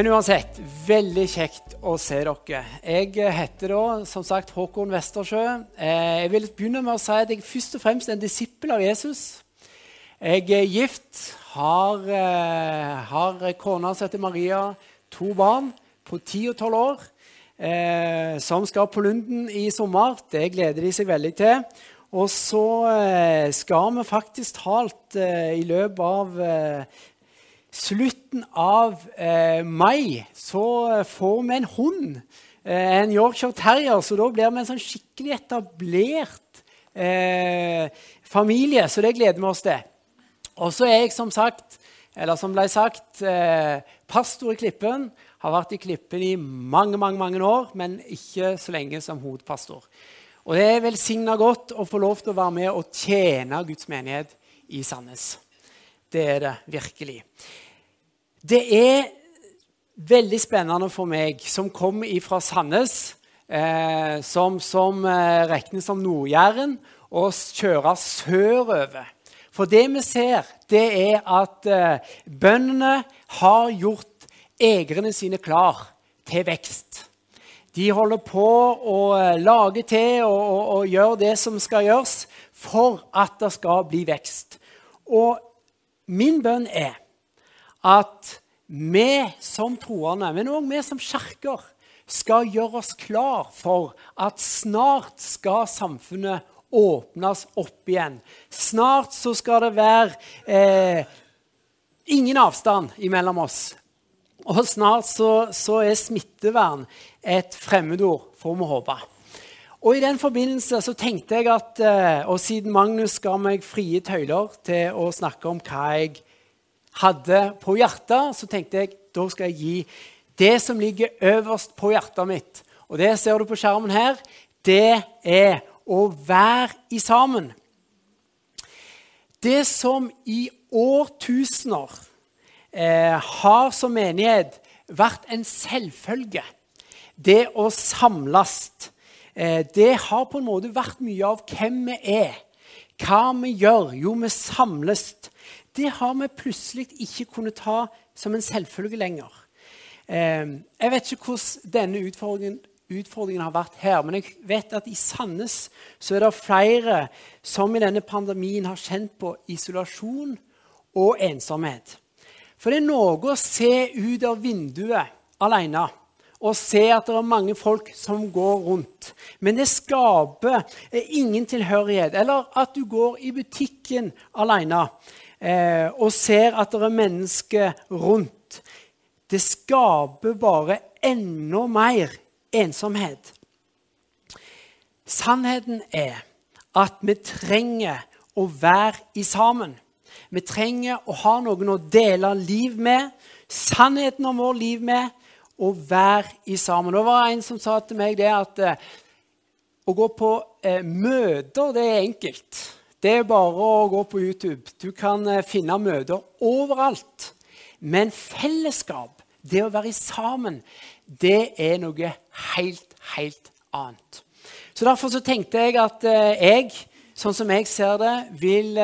Men uansett, veldig kjekt å se dere. Jeg heter da som sagt Håkon Westersjø. Eh, jeg vil begynne med å si at jeg først og fremst er en disippel av Jesus. Jeg er gift, har, eh, har kona som heter Maria, to barn på 10 og 12 år, eh, som skal på Lunden i sommer. Det gleder de seg veldig til. Og så skal vi faktisk talt i løpet av slutten av eh, mai så får vi en hund. Eh, en Yorkshire terrier. Så da blir vi en sånn skikkelig etablert eh, familie. Så det gleder vi oss til. Og så er jeg som sagt, eller som ble sagt, eh, pastor i Klippen. Har vært i Klippen i mange mange, mange år, men ikke så lenge som hovedpastor. Og det er velsigna godt å få lov til å være med og tjene Guds menighet i Sandnes. Det er det virkelig. Det er veldig spennende for meg, som kom fra Sandnes, eh, som, som eh, regnes som Nord-Jæren, å kjøre sørover. For det vi ser, det er at eh, bøndene har gjort egrene sine klar til vekst. De holder på å eh, lage til og, og, og gjøre det som skal gjøres for at det skal bli vekst. Og Min bønn er at vi som troende, men òg vi som kirker, skal gjøre oss klar for at snart skal samfunnet åpnes opp igjen. Snart så skal det være eh, ingen avstand mellom oss. Og snart så, så er smittevern et fremmedord, får vi håpe. Og I den forbindelse så tenkte jeg at eh, Og siden Magnus ga meg frie tøyler til å snakke om hva jeg hadde på hjertet, så tenkte jeg da skal jeg gi det som ligger øverst på hjertet mitt. Og det ser du på skjermen her. Det er å være i sammen. Det som i årtusener eh, har som menighet vært en selvfølge, det å samles det har på en måte vært mye av hvem vi er. Hva vi gjør. Jo, vi samles. Det har vi plutselig ikke kunnet ta som en selvfølge lenger. Eh, jeg vet ikke hvordan denne utfordringen, utfordringen har vært her, men jeg vet at i Sandnes så er det flere som i denne pandemien har kjent på isolasjon og ensomhet. For det er noe å se ut av vinduet alene og se at det er mange folk som går rundt. Men det skaper eh, ingen tilhørighet. Eller at du går i butikken alene eh, og ser at det er mennesker rundt. Det skaper bare enda mer ensomhet. Sannheten er at vi trenger å være i sammen. Vi trenger å ha noen å dele liv med, sannheten om vår liv med, å være i sammen. Det var en som sa til meg det at eh, å gå på eh, møter, det er enkelt. Det er bare å gå på YouTube. Du kan eh, finne møter overalt. Men fellesskap, det å være sammen, det er noe helt, helt annet. Så Derfor så tenkte jeg at jeg, sånn som jeg ser det, vil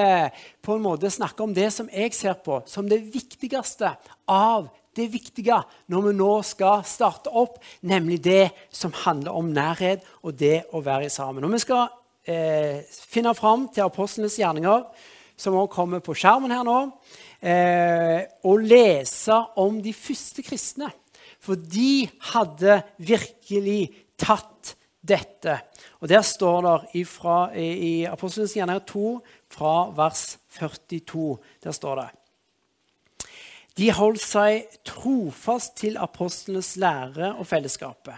på en måte snakke om det som jeg ser på som det viktigste av det viktige når vi nå skal starte opp, nemlig det som handler om nærhet og det å være sammen. Og Vi skal eh, finne fram til apostlenes gjerninger, som også kommer på skjermen her nå, eh, og lese om de første kristne. For de hadde virkelig tatt dette. Og Der står det ifra, i, i Apostlenes gjerninger 2, fra vers 42. Der står det de holdt seg trofast til apostlenes lære og fellesskapet,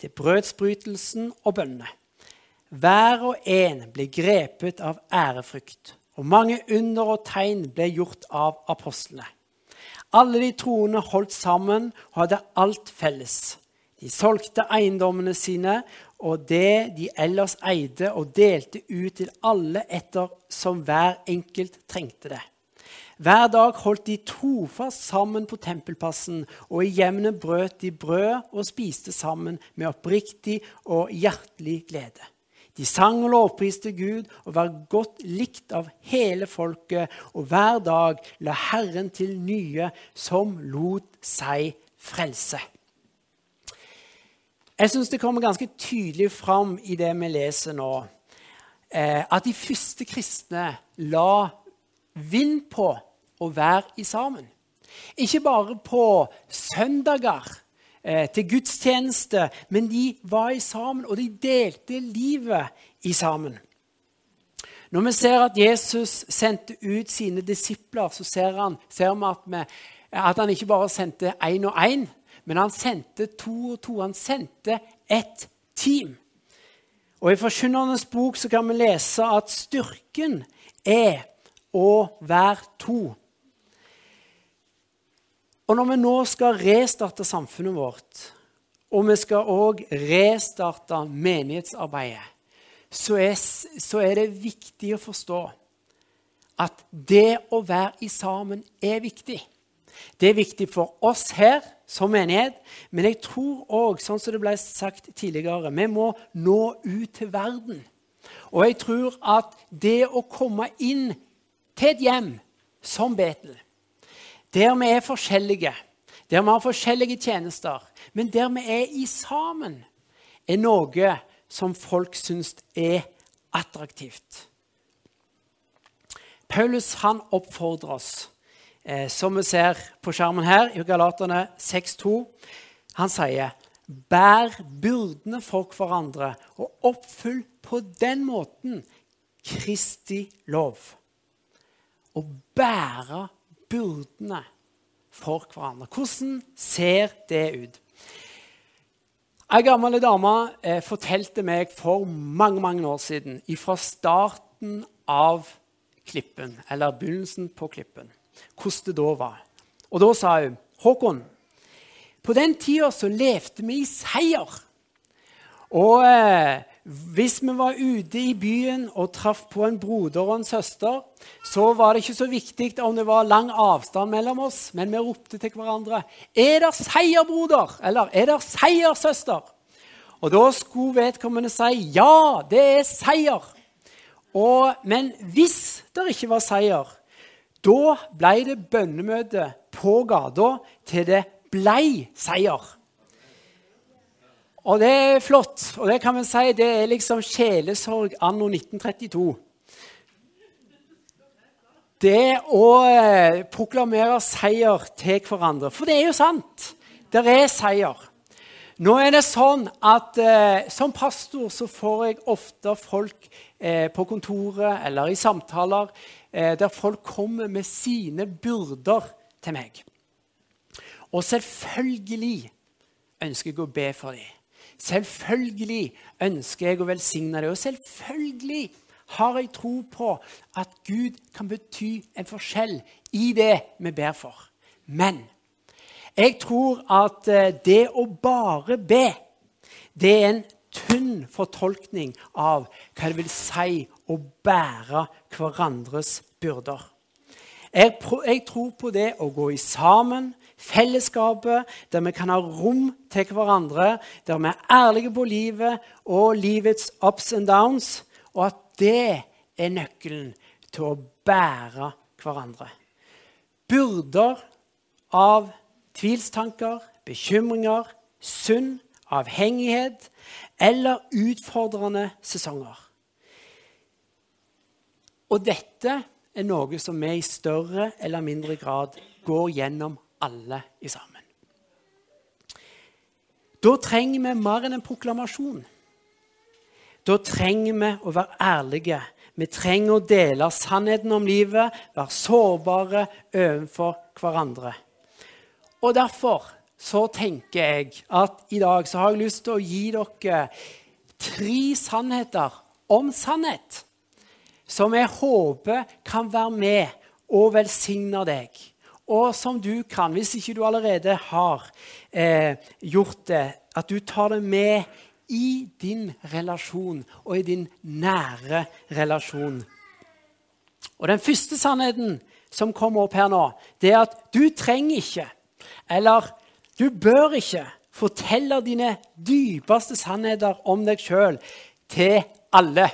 til brødsbrytelsen og bønnene. Hver og en ble grepet av ærefrykt, og mange under og tegn ble gjort av apostlene. Alle de troende holdt sammen og hadde alt felles. De solgte eiendommene sine og det de ellers eide, og delte ut til alle etter som hver enkelt trengte det. Hver dag holdt de trofast sammen på tempelplassen, og i hjemmet brøt de brød og spiste sammen med oppriktig og hjertelig glede. De sang og lovpriste Gud og var godt likt av hele folket, og hver dag la Herren til nye som lot seg frelse. Jeg syns det kommer ganske tydelig fram i det vi leser nå, eh, at de første kristne la vind på å være i sammen. Ikke bare på søndager eh, til gudstjeneste, men de var i sammen, og de delte livet i sammen. Når vi ser at Jesus sendte ut sine disipler, så ser, han, ser vi at, vi at, han ikke bare sendte én og én, men han sendte to og to. Han sendte ett team. Og I Forkynnernes bok kan vi lese at styrken er å vær to. Og når vi nå skal restarte samfunnet vårt, og vi skal òg restarte menighetsarbeidet, så er, så er, det viktig å forstå at det å være i sammen er viktig. Det er viktig for oss her som menighet, men jeg tror òg, sånn som det ble sagt tidligere, vi må nå ut til verden. Og jeg tror at det å komme inn til et hjem som Betel, der vi er forskjellige, der vi har forskjellige tjenester, men der vi er i sammen, er noe som folk syns er attraktivt. Paulus han oppfordrer oss, eh, som vi ser på skjermen her, i Galaterne 6,2. Han sier, 'Bær byrdene for hverandre, og oppfyll på den måten Kristi lov.' Å bære byrdene for hverandre. Hvordan ser det ut? Ei gammel dame eh, fortalte meg for mange mange år siden, fra starten av klippen, eller begynnelsen på klippen, hvordan det da var. Og da sa hun Håkon, på den tida så levde vi i seier. Og eh, hvis vi var ute i byen og traff på en broder og en søster, så var det ikke så viktig om det var lang avstand mellom oss, men vi ropte til hverandre 'Er det seier, broder?' eller 'Er det seier, søster?' Og da skulle vedkommende si 'Ja, det er seier'. Og, men hvis det ikke var seier, da ble det bønnemøte på gata til det blei seier. Og det er flott. Og det kan vi si det er liksom sjelesorg anno 1932. Det å eh, proklamere seier til hverandre. For det er jo sant. Det er seier. Nå er det sånn at eh, Som pastor så får jeg ofte folk eh, på kontoret eller i samtaler eh, der folk kommer med sine byrder til meg. Og selvfølgelig ønsker jeg å be for dem. Selvfølgelig ønsker jeg å velsigne deg, og selvfølgelig har jeg tro på at Gud kan bety en forskjell i det vi ber for. Men jeg tror at eh, det å bare be, det er en tynn fortolkning av hva det vil si å bære hverandres byrder. Jeg, jeg tror på det å gå i sammen, fellesskapet, der vi kan ha rom til hverandre, der vi er ærlige på livet og livets ups and downs, og at det er nøkkelen til å bære hverandre. Byrder av tvilstanker, bekymringer, sunn avhengighet eller utfordrende sesonger. Og dette er noe som vi i større eller mindre grad går gjennom alle i sammen. Da trenger vi mer enn en proklamasjon. Da trenger vi å være ærlige. Vi trenger å dele sannheten om livet, være sårbare overfor hverandre. Og Derfor så tenker jeg at i dag så har jeg lyst til å gi dere tre sannheter om sannhet som jeg håper kan være med og velsigne deg og som du kan, hvis ikke du allerede har eh, gjort det, at du tar det med i din relasjon og i din nære relasjon. Og Den første sannheten som kommer opp her nå, det er at du trenger ikke, eller du bør ikke, fortelle dine dypeste sannheter om deg sjøl til alle.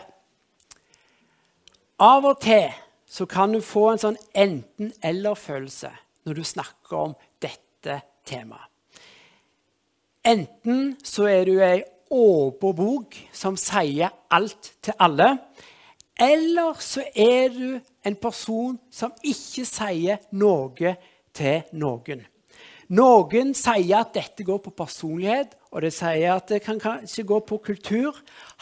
Av og til så kan du få en sånn enten-eller-følelse når du snakker om dette temaet. Enten så er du ei åpen bok som sier alt til alle, eller så er du en person som ikke sier noe til noen. Noen sier at dette går på personlighet, og det sier at det kan kanskje gå på kultur.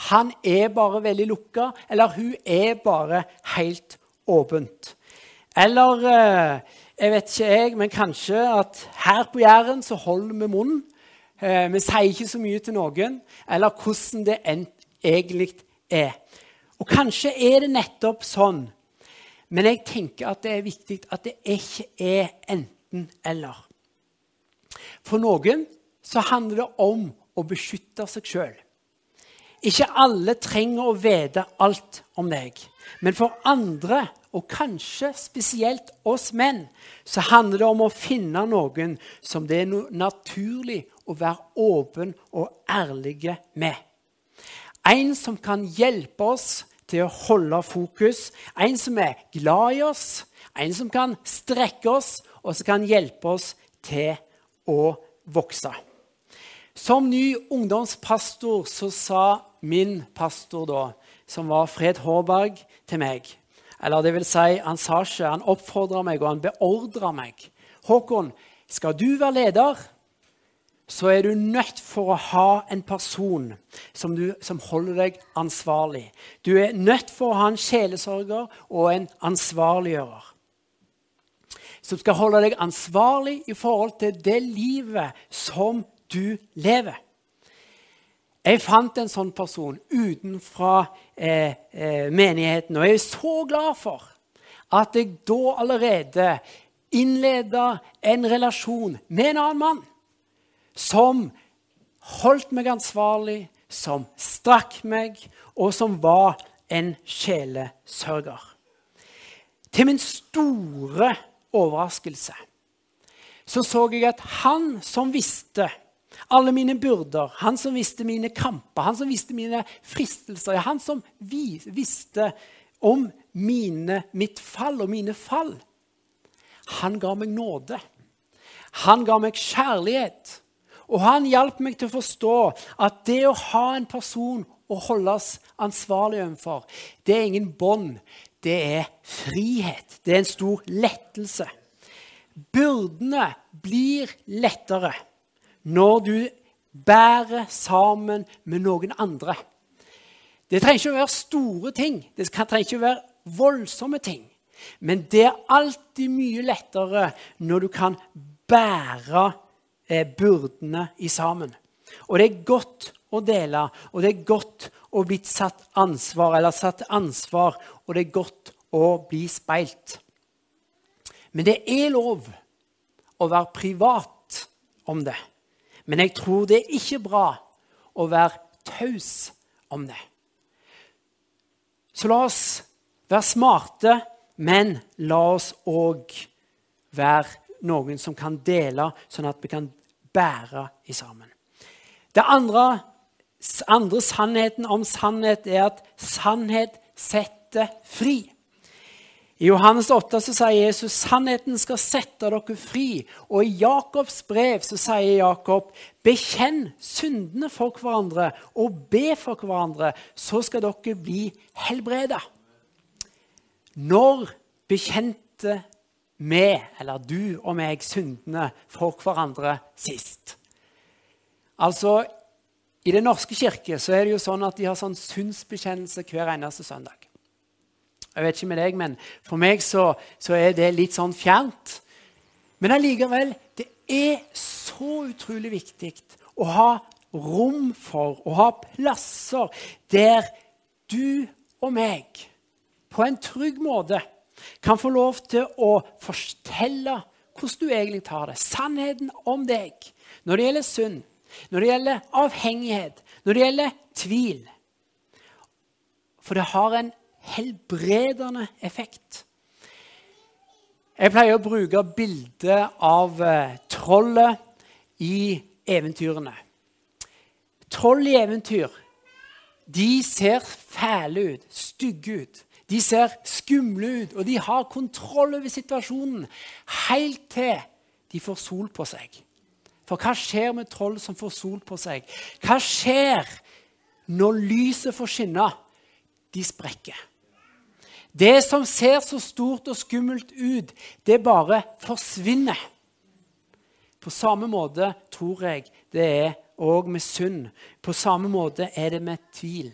Han er bare veldig lukka, eller hun er bare helt åpent. Eller eh, jeg vet ikke jeg, men kanskje at her på Jæren så holder vi munnen. Eh, vi sier ikke så mye til noen, eller hvordan det egentlig er. Og kanskje er det nettopp sånn, men jeg tenker at det er viktig at det ikke er enten-eller. For noen så handler det om å beskytte seg sjøl. Ikke alle trenger å vite alt om deg. Men for andre, og kanskje spesielt oss menn, så handler det om å finne noen som det er naturlig å være åpen og ærlige med. En som kan hjelpe oss til å holde fokus, en som er glad i oss, en som kan strekke oss, og som kan hjelpe oss til å vokse. Som ny ungdomspastor så sa min pastor da, som var Fred Hårberg, til meg Eller det vil si, han sa ikke, han oppfordra meg, og han beordra meg. Håkon, skal du være leder, så er du nødt for å ha en person som, du, som holder deg ansvarlig. Du er nødt for å ha en sjelesorger og en ansvarliggjører. Som skal holde deg ansvarlig i forhold til det livet som du lever. Jeg fant en sånn person utenfra eh, eh, menigheten, og jeg er så glad for at jeg da allerede innleda en relasjon med en annen mann som holdt meg ansvarlig, som strakk meg, og som var en sjelesørger. Til min store overraskelse så så jeg at han som visste alle mine byrder, han som visste mine kamper, han som visste mine fristelser, han som visste om mine, mitt fall og mine fall. Han ga meg nåde. Han ga meg kjærlighet. Og han hjalp meg til å forstå at det å ha en person å holdes ansvarlig overfor, det er ingen bånd. Det er frihet. Det er en stor lettelse. Byrdene blir lettere når du bærer sammen med noen andre. Det trenger ikke å være store ting, det trenger ikke å være voldsomme ting. Men det er alltid mye lettere når du kan bære eh, byrdene i sammen. Og det er godt å dele, og det er godt å bli satt ansvar, eller satt ansvar, og det er godt å bli speilt. Men det er lov å være privat om det. Men jeg tror det er ikke bra å være taus om det. Så la oss være smarte, men la oss òg være noen som kan dele, sånn at vi kan bære i sammen. Det andre, andre sannheten om sannhet er at sannhet setter fri. I Johannes 8 så sier Jesus sannheten skal sette dere fri. Og i Jakobs brev så sier Jakob bekjenn syndene for hverandre og be for hverandre, så skal dere bli helbreda. Når bekjente vi, eller du og meg, syndene for hverandre sist? Altså, I Den norske kirke så er det jo sånn at de har sånn synsbekjennelse hver eneste søndag. Jeg vet ikke med deg, men for meg så, så er det litt sånn fjernt. Men allikevel, det er så utrolig viktig å ha rom for, å ha plasser der du og meg på en trygg måte kan få lov til å fortelle hvordan du egentlig tar det. Sannheten om deg når det gjelder synd, når det gjelder avhengighet, når det gjelder tvil. For det har en helbredende effekt. Jeg pleier å bruke bildet av eh, trollet i eventyrene. Troll i eventyr de ser fæle ut, stygge ut. De ser skumle ut, og de har kontroll over situasjonen helt til de får sol på seg. For hva skjer med troll som får sol på seg? Hva skjer når lyset får skinne? De sprekker. Det som ser så stort og skummelt ut, det bare forsvinner. På samme måte tror jeg det er òg med synd. På samme måte er det med tvil.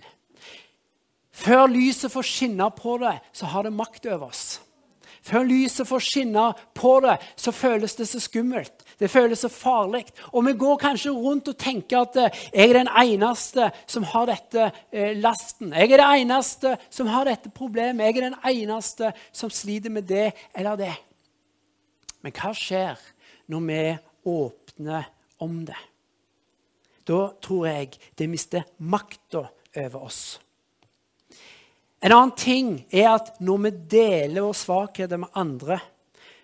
Før lyset får skinne på det, så har det makt over oss. Før lyset får skinne på det, så føles det så skummelt. Det føles så farlig. Og vi går kanskje rundt og tenker at eh, jeg er den eneste som har dette eh, lasten. Jeg er den eneste som har dette problemet. Jeg er den eneste som sliter med det eller det. Men hva skjer når vi åpner om det? Da tror jeg det mister makta over oss. En annen ting er at når vi deler vår svakheter med andre,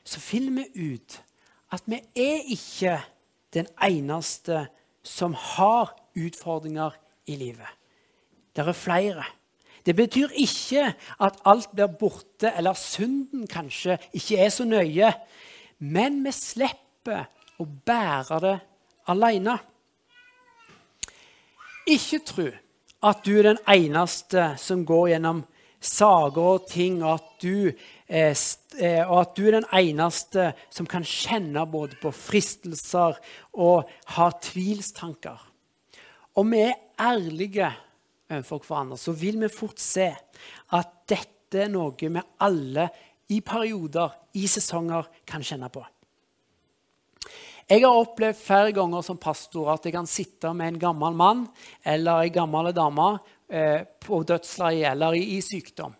så finner vi ut at vi er ikke den eneste som har utfordringer i livet. Det er flere. Det betyr ikke at alt blir borte, eller synden kanskje ikke er så nøye. Men vi slipper å bære det alene. Ikke tro at du er den eneste som går gjennom sager og ting, og at, du, og at du er den eneste som kan kjenne både på fristelser og ha tvilstanker. Om vi er ærlige overfor hverandre, så vil vi fort se at dette er noe vi alle i perioder, i sesonger, kan kjenne på. Jeg har opplevd flere ganger som pastor at jeg kan sitte med en gammel mann eller en gammel dame eh, på dødsleiet eller i, sykdom.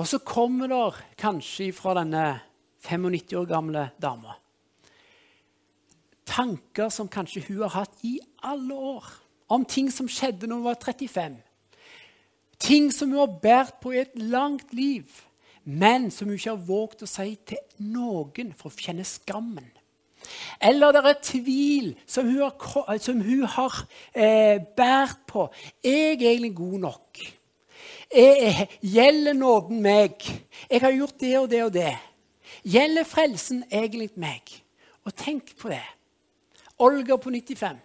Og så kommer det kanskje fra denne 95 år gamle dama tanker som kanskje hun har hatt i alle år, om ting som skjedde når hun var 35. Ting som hun har båret på i et langt liv, men som hun ikke har våget å si til noen for å kjenne skammen. Eller det er tvil som hun har, som hun har eh, båret på. Er jeg egentlig god nok? Er, gjelder nåden meg? Jeg har gjort det og det og det. Gjelder frelsen egentlig meg? Og tenk på det. Olga på 95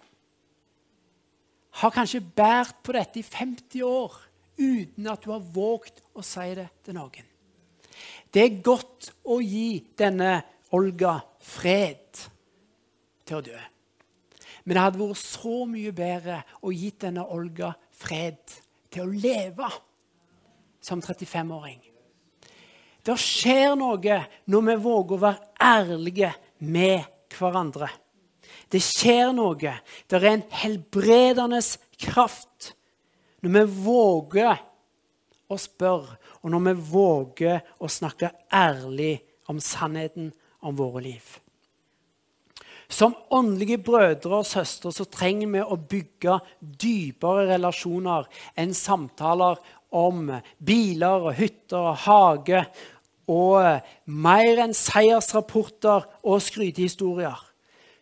har kanskje båret på dette i 50 år uten at du har våget å si det til noen. Det er godt å gi denne Olga fred til å dø. Men det hadde vært så mye bedre å gitt denne Olga fred til å leve som 35-åring. Det skjer noe når vi våger å være ærlige med hverandre. Det skjer noe. Det er en helbredende kraft når vi våger å spørre, og når vi våger å snakke ærlig om sannheten om våre liv. Som åndelige brødre og søstre så trenger vi å bygge dypere relasjoner enn samtaler om biler og hytter og hage og mer enn seiersrapporter og skrytehistorier.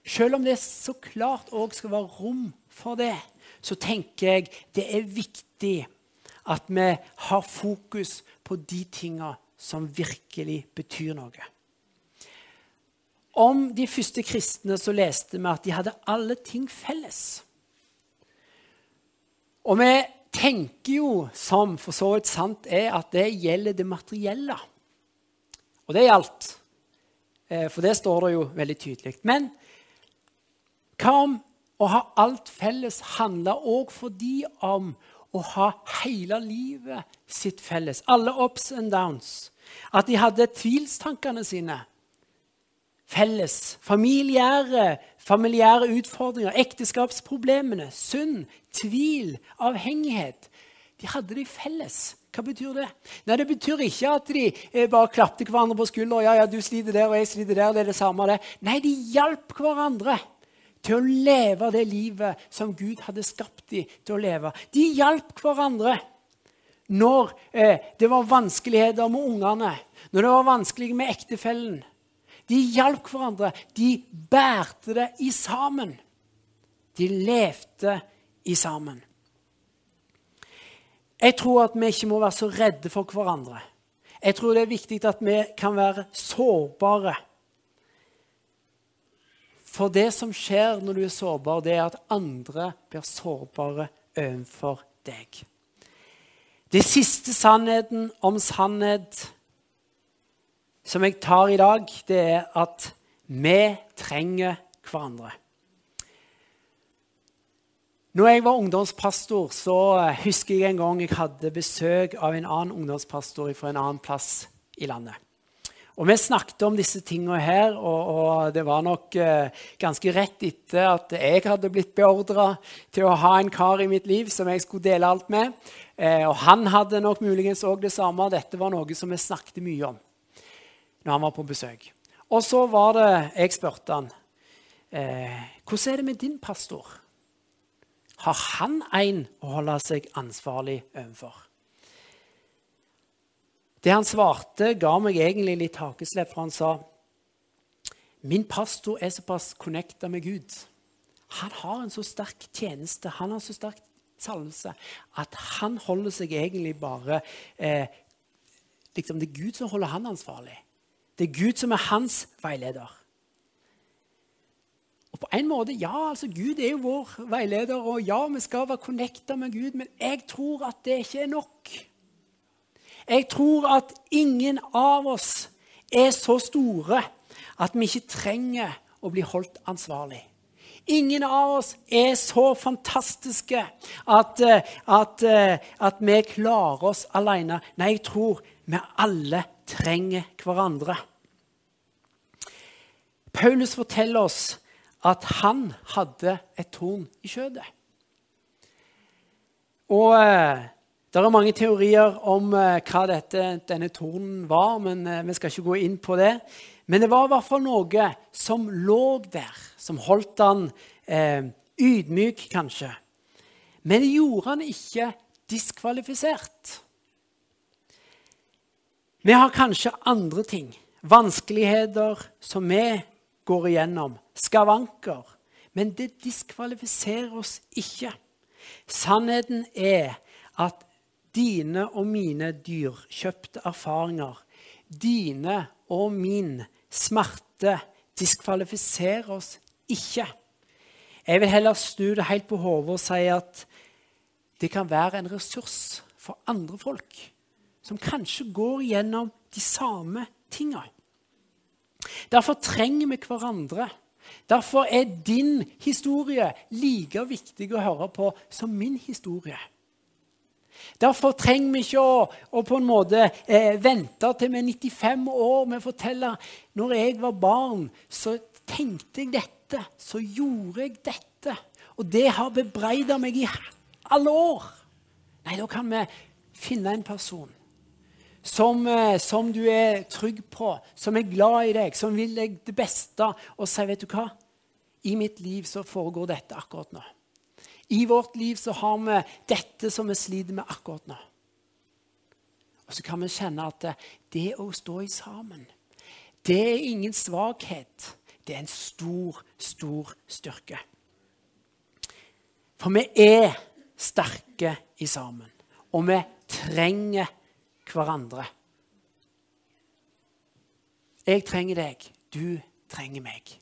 Selv om det så klart òg skal være rom for det, så tenker jeg det er viktig at vi har fokus på de tinga som virkelig betyr noe. Om de første kristne så leste vi at de hadde alle ting felles. Og vi tenker jo, som for så vidt sant er, at det gjelder det materielle. Og det gjaldt. Eh, for det står det jo veldig tydelig. Men hva om å ha alt felles handler òg for de om å ha hele livet sitt felles? Alle ups and downs. At de hadde tvilstankene sine felles. Familiære, familiære utfordringer, ekteskapsproblemene, synd, tvil, avhengighet. De hadde det felles. Hva betyr det? Nei, Det betyr ikke at de eh, bare klapte hverandre på skuldra. Ja, ja, du sliter der, og jeg sliter der. det er det samme det. Nei, de hjalp hverandre til å leve det livet som Gud hadde skapt dem til å leve. De hjalp hverandre når eh, det var vanskeligheter med ungene, når det var vanskelig med ektefellen, de hjalp hverandre. De bærte det i sammen. De levde i sammen. Jeg tror at vi ikke må være så redde for hverandre. Jeg tror det er viktig at vi kan være sårbare For det som skjer når du er sårbar, det er at andre blir sårbare overfor deg. Det siste sannheten om sannhet som jeg tar i dag, det er at vi trenger hverandre. Når jeg var ungdomspastor, så husker jeg en gang jeg hadde besøk av en annen ungdomspastor fra en annen plass i landet. Og Vi snakket om disse tingene her, og, og det var nok eh, ganske rett etter at jeg hadde blitt beordra til å ha en kar i mitt liv som jeg skulle dele alt med. Eh, og han hadde nok muligens òg det samme. Dette var noe som vi snakket mye om når han var på besøk. Og så var det Jeg spurte han eh, hvordan er det med din pastor. Har han en å holde seg ansvarlig overfor? Det han svarte, ga meg egentlig litt hakeslepp, for han sa Min pastor er såpass connecta med Gud. Han har en så sterk tjeneste, han har så sterk salvelse, at han holder seg egentlig bare eh, liksom Det er Gud som holder han ansvarlig. Det er Gud som er hans veileder. Og på en måte, ja, altså Gud er jo vår veileder, og ja, vi skal være connecta med Gud, men jeg tror at det ikke er nok. Jeg tror at ingen av oss er så store at vi ikke trenger å bli holdt ansvarlig. Ingen av oss er så fantastiske at, eh, at, eh, at vi klarer oss alene. Nei, jeg tror vi alle trenger hverandre. Paulus forteller oss at han hadde et torn i kjødet. Og eh, det er mange teorier om uh, hva dette, denne tornen var, men uh, vi skal ikke gå inn på det. Men det var i hvert fall noe som lå der, som holdt han eh, ydmyk, kanskje. Men det gjorde han ikke diskvalifisert. Vi har kanskje andre ting, vanskeligheter som vi går igjennom, skavanker. Men det diskvalifiserer oss ikke. Sannheten er at dine og mine dyrkjøpte erfaringer, dine og min smerte, diskvalifiserer oss ikke. Jeg vil heller snu det helt på hodet og si at det kan være en ressurs for andre folk som kanskje går gjennom de samme tinga. Derfor trenger vi hverandre. Derfor er din historie like viktig å høre på som min historie. Derfor trenger vi ikke å, å på en måte eh, vente til vi er 95 år med å fortelle når jeg var barn, så tenkte jeg dette, så gjorde jeg dette. Og det har bebreida meg i alle år. Nei, da kan vi finne en person som, eh, som, du er trygg på, som er glad i deg, som vil deg det beste, og sier, 'Vet du hva? I mitt liv så foregår dette akkurat nå.' I vårt liv så har vi dette som vi sliter med akkurat nå. Og så kan vi kjenne at det å stå i sammen, det er ingen svakhet. Det er en stor, stor styrke. For vi er sterke i sammen, og vi trenger hverandre. Jeg trenger deg, du trenger meg.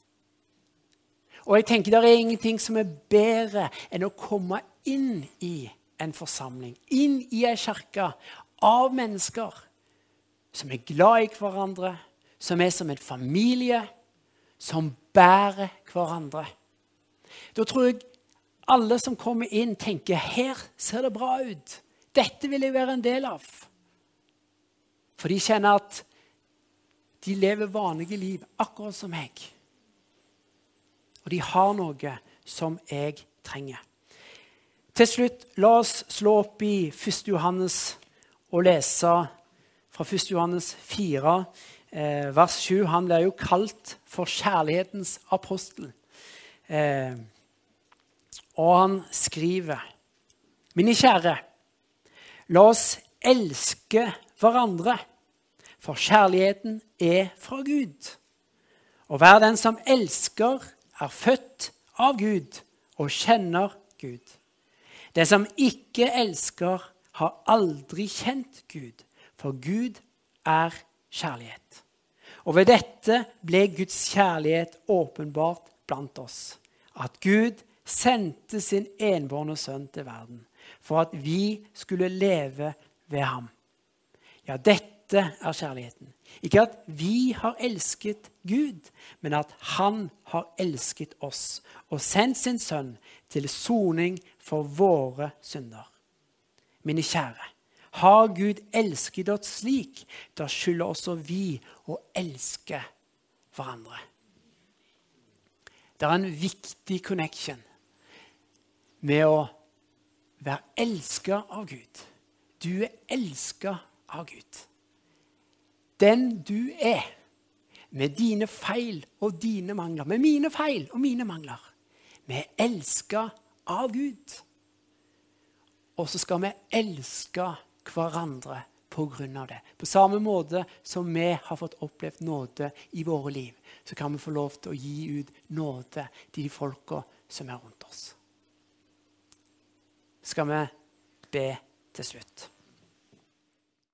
Og jeg tenker Det er ingenting som er bedre enn å komme inn i en forsamling, inn i ei kirke av mennesker som er glad i hverandre, som er som en familie, som bærer hverandre. Da tror jeg alle som kommer inn, tenker her ser det bra ut. Dette vil jeg være en del av. For de kjenner at de lever vanlige liv, akkurat som meg. Og de har noe som jeg trenger. Til slutt, la oss slå opp i 1. Johannes og lese fra 1. Johannes 4, eh, vers 7. Han blir jo kalt for kjærlighetens apostel. Eh, og han skriver Mine kjære, la oss elske hverandre, for kjærligheten er fra Gud. Og hver den som elsker, er født av Gud og kjenner Gud. Det som ikke elsker, har aldri kjent Gud, for Gud er kjærlighet. Og ved dette ble Guds kjærlighet åpenbart blant oss. At Gud sendte sin enbårne sønn til verden for at vi skulle leve ved ham. Ja, dette er kjærligheten. Ikke at vi har elsket Gud, men at han har elsket oss og sendt sin sønn til soning for våre synder. Mine kjære, har Gud elsket oss slik, da skylder også vi å elske hverandre. Det er en viktig connection med å være elska av Gud. Du er elska av Gud. Den du er, med dine feil og dine mangler, med mine feil og mine mangler. Vi er elska av Gud. Og så skal vi elske hverandre på grunn av det. På samme måte som vi har fått opplevd nåde i våre liv, så kan vi få lov til å gi ut nåde til de folka som er rundt oss. Skal vi be til slutt.